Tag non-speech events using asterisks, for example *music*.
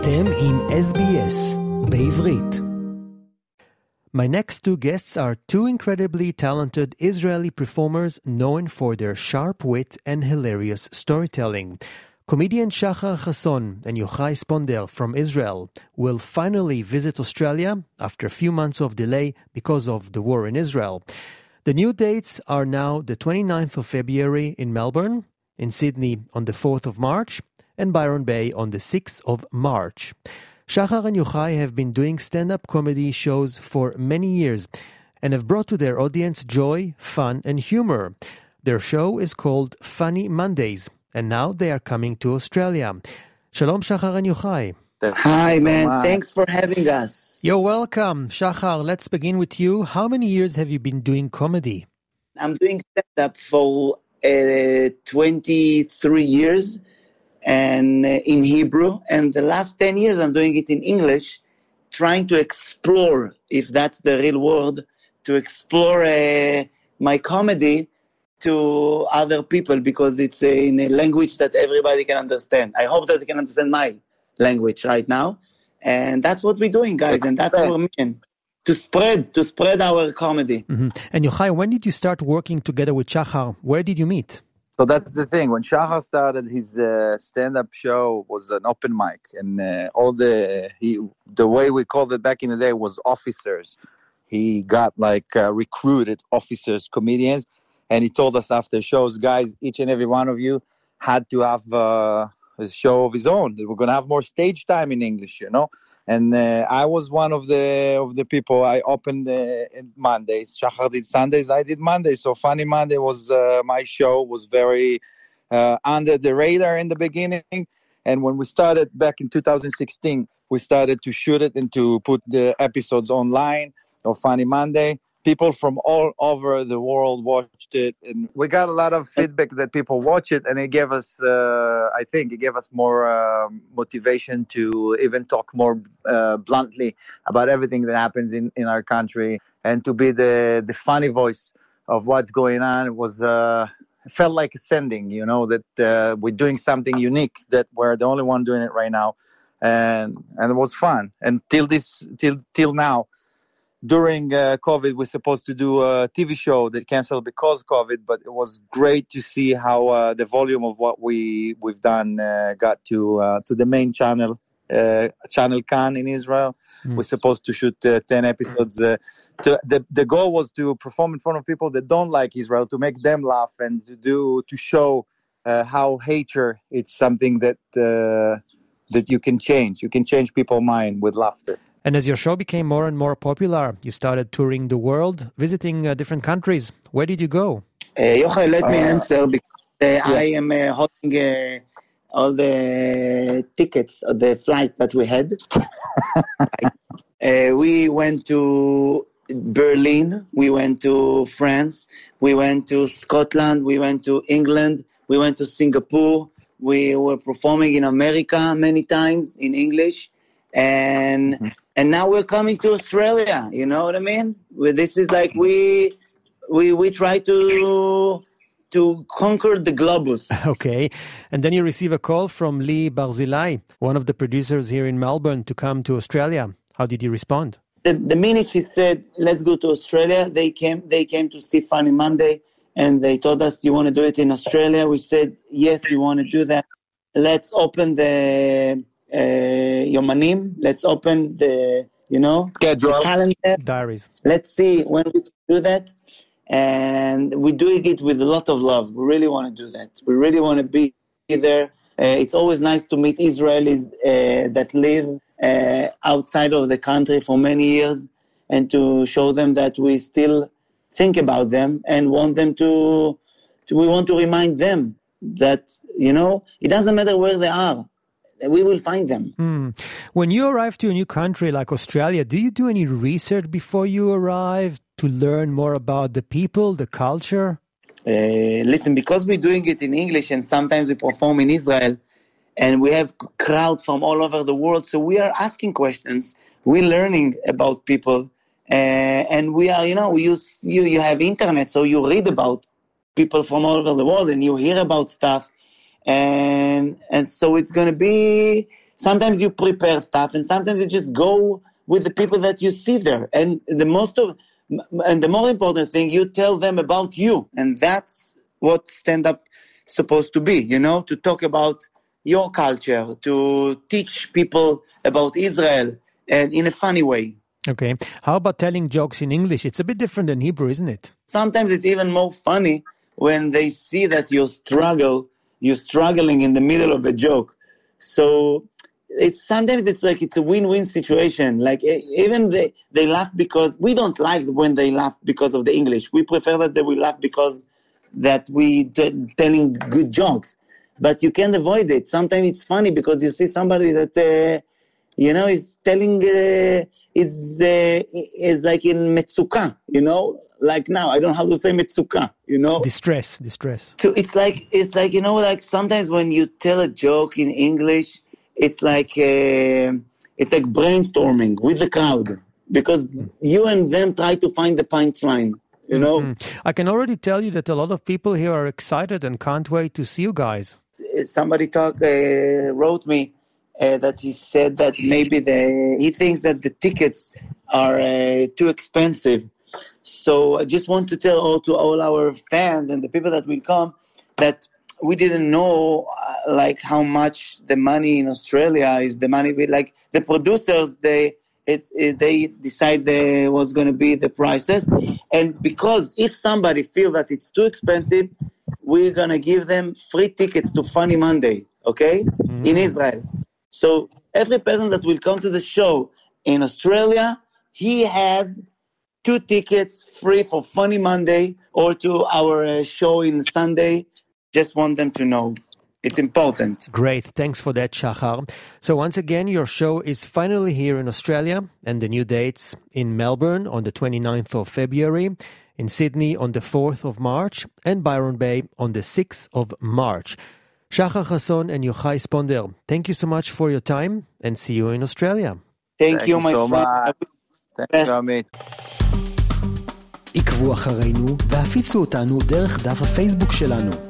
אתם עם SBS בעברית. My next two guests are two incredibly talented Israeli performers known for their sharp wit and hilarious storytelling. Comedian Shahar Hason and Yohay Sponder from Israel will finally visit Australia after a few months of delay because of the war in Israel. The new dates are now the 29th of February in Melbourne, in Sydney on the 4th of March, and Byron Bay on the 6th of March. Shahar and Yohay have been doing stand up comedy shows for many years and have brought to their audience joy, fun, and humor. Their show is called Funny Mondays, and now they are coming to Australia. Shalom, Shahar and Yohay. Hi, man. Thanks for having us. You're welcome. Shahar, let's begin with you. How many years have you been doing comedy? I'm doing stand up for uh, 23 years and uh, in Hebrew, and the last 10 years I'm doing it in English, trying to explore, if that's the real word, to explore uh, my comedy to other people because it's uh, in a language that everybody can understand. I hope that they can understand my language right now. And that's what we're doing, guys, and that's our mission to spread to spread our comedy. Mhm. And Yohay, when did you start working together with Shahar? Where did you meet? So that's the thing. When Shahar started his uh, stand-up show was an open mic, and uh, all the he the way we called it back in the day was officers. He got like uh, recruited officers, comedians, and he told us after shows, guys, each and every one of you had to have uh, a show of his own. We're gonna have more stage time in English, you know. And uh, I was one of the of the people. I opened uh, Mondays. Shahar did Sundays. I did Mondays. So Funny Monday was uh, my show. Was very uh, under the radar in the beginning. And when we started back in 2016, we started to shoot it and to put the episodes online of Funny Monday. People from all over the world watched it, and we got a lot of feedback that people watch it, and it gave us, uh, I think, it gave us more um motivation to even talk more uh, bluntly about everything that happens in, in our country, and to be the the funny voice of what's going on. It was uh, felt like ascending, you know, that uh, we're doing something unique, that we're the only one doing it right now, and and it was fun. And till this, till till now, during uh, COVID, we're supposed to do a TV show that canceled because COVID, but it was great to see how uh, the volume of what we we've done uh, got to uh, to the main channel, uh, channel Kan in Israel. Mm. We're supposed to shoot uh, ten episodes. Uh, to, the the goal was to perform in front of people that don't like Israel, to make them laugh, and to do to show uh, how hatred it's something that uh, that you can change. You can change people's mind with laughter. And as your show became more and more popular, you started touring the world, visiting uh, different countries. Where did you go? Uh, Yohay, let me Uh, answer because uh, I am uh, holding uh, all the tickets of the flight that we had. *laughs* uh, we went to Berlin, we went to France, we went to Scotland, we went to England, we went to Singapore. We were performing in America many times in English, and Mhm. and now we're coming to Australia. You know what I mean? Well, This is like we we we try to to conquer the globus. *laughs* Okay. And then you receive a call from Lee Barzilai, one of the producers here in Melbourne, to come to Australia. How did you respond? the, the minute she said, "Let's go to Australia," they came. They came to see Funny Monday, and they told us, you want to do it in Australia?" We said, "Yes, we want to do that. Let's open the uh, Yomanim. Let's open the you know the Schedule. calendar. Diaries. Let's see when we can do that." And we're doing it with a lot of love. We really want to do that. We really want to be there. Uh, it's always nice to meet Israelis uh, that live uh, outside of the country for many years and to show them that we still think about them and want them to, to we want to remind them that you know it doesn't matter where they are we will find them Hmm. When you arrive to a new country like Australia, do you do any research before you arrive to learn more about the people, the culture? uh, listen because we're doing it in english and sometimes we perform in israel and we have crowd from all over the world so we are asking questions we're learning about people uh, and we are you know we use you you have internet so you read about people from all over the world and you hear about stuff and and so it's going to be sometimes you prepare stuff and sometimes you just go with the people that you see there. And the most of and the more important thing you tell them about you. And that's what stand up supposed to be you know to talk about your culture to teach people about israel and in a funny way. Okay. How about telling jokes in english? It's a bit different than hebrew isn't it? Sometimes it's even more funny when they see that you struggle you're struggling in the middle of a joke. So it's sometimes it's like it's a win-win situation. Like even they they laugh because we don't like when they laugh because of the english. We prefer that they will laugh because that we t- telling good jokes. But you can't avoid it. Sometimes it's funny because you see somebody that uh, you know is telling uh, is uh, is like in metsuka you know like now i don't have to say metsuka you know distress distress so it's like it's like you know like sometimes when you tell a joke in english it's like uh, it's like brainstorming with the crowd because you and them try to find the punchline. You know, mm-hmm. I can already tell you that a lot of people here are excited and can't wait to see you guys. Somebody talk uh, wrote me uh, that he said that maybe the he thinks that the tickets are uh, too expensive. So I just want to tell all to all our fans and the people that will come that we didn't know uh, like how much the money in Australia is the money we like the producers they it, it, they decide the, what's going to be the prices and because if somebody feel that it's too expensive we're going to give them free tickets to funny monday okay mm-hmm. in israel so every person that will come to the show in australia he has two tickets free for funny monday or to our uh, show in sunday just want them to know it's important. Great. Thanks for that, Shahar. So, once again, your show is finally here in Australia, and the new dates in Melbourne on the 29th of February, in Sydney on the 4th of March, and Byron Bay on the 6th of March. Shachar Chasson and Yochai Sponder, thank you so much for your time, and see you in Australia. Thank, thank you, my so friend. Thank you, Amit. עקבו אחרינו והפיצו אותנו דרך דף הפייסבוק שלנו.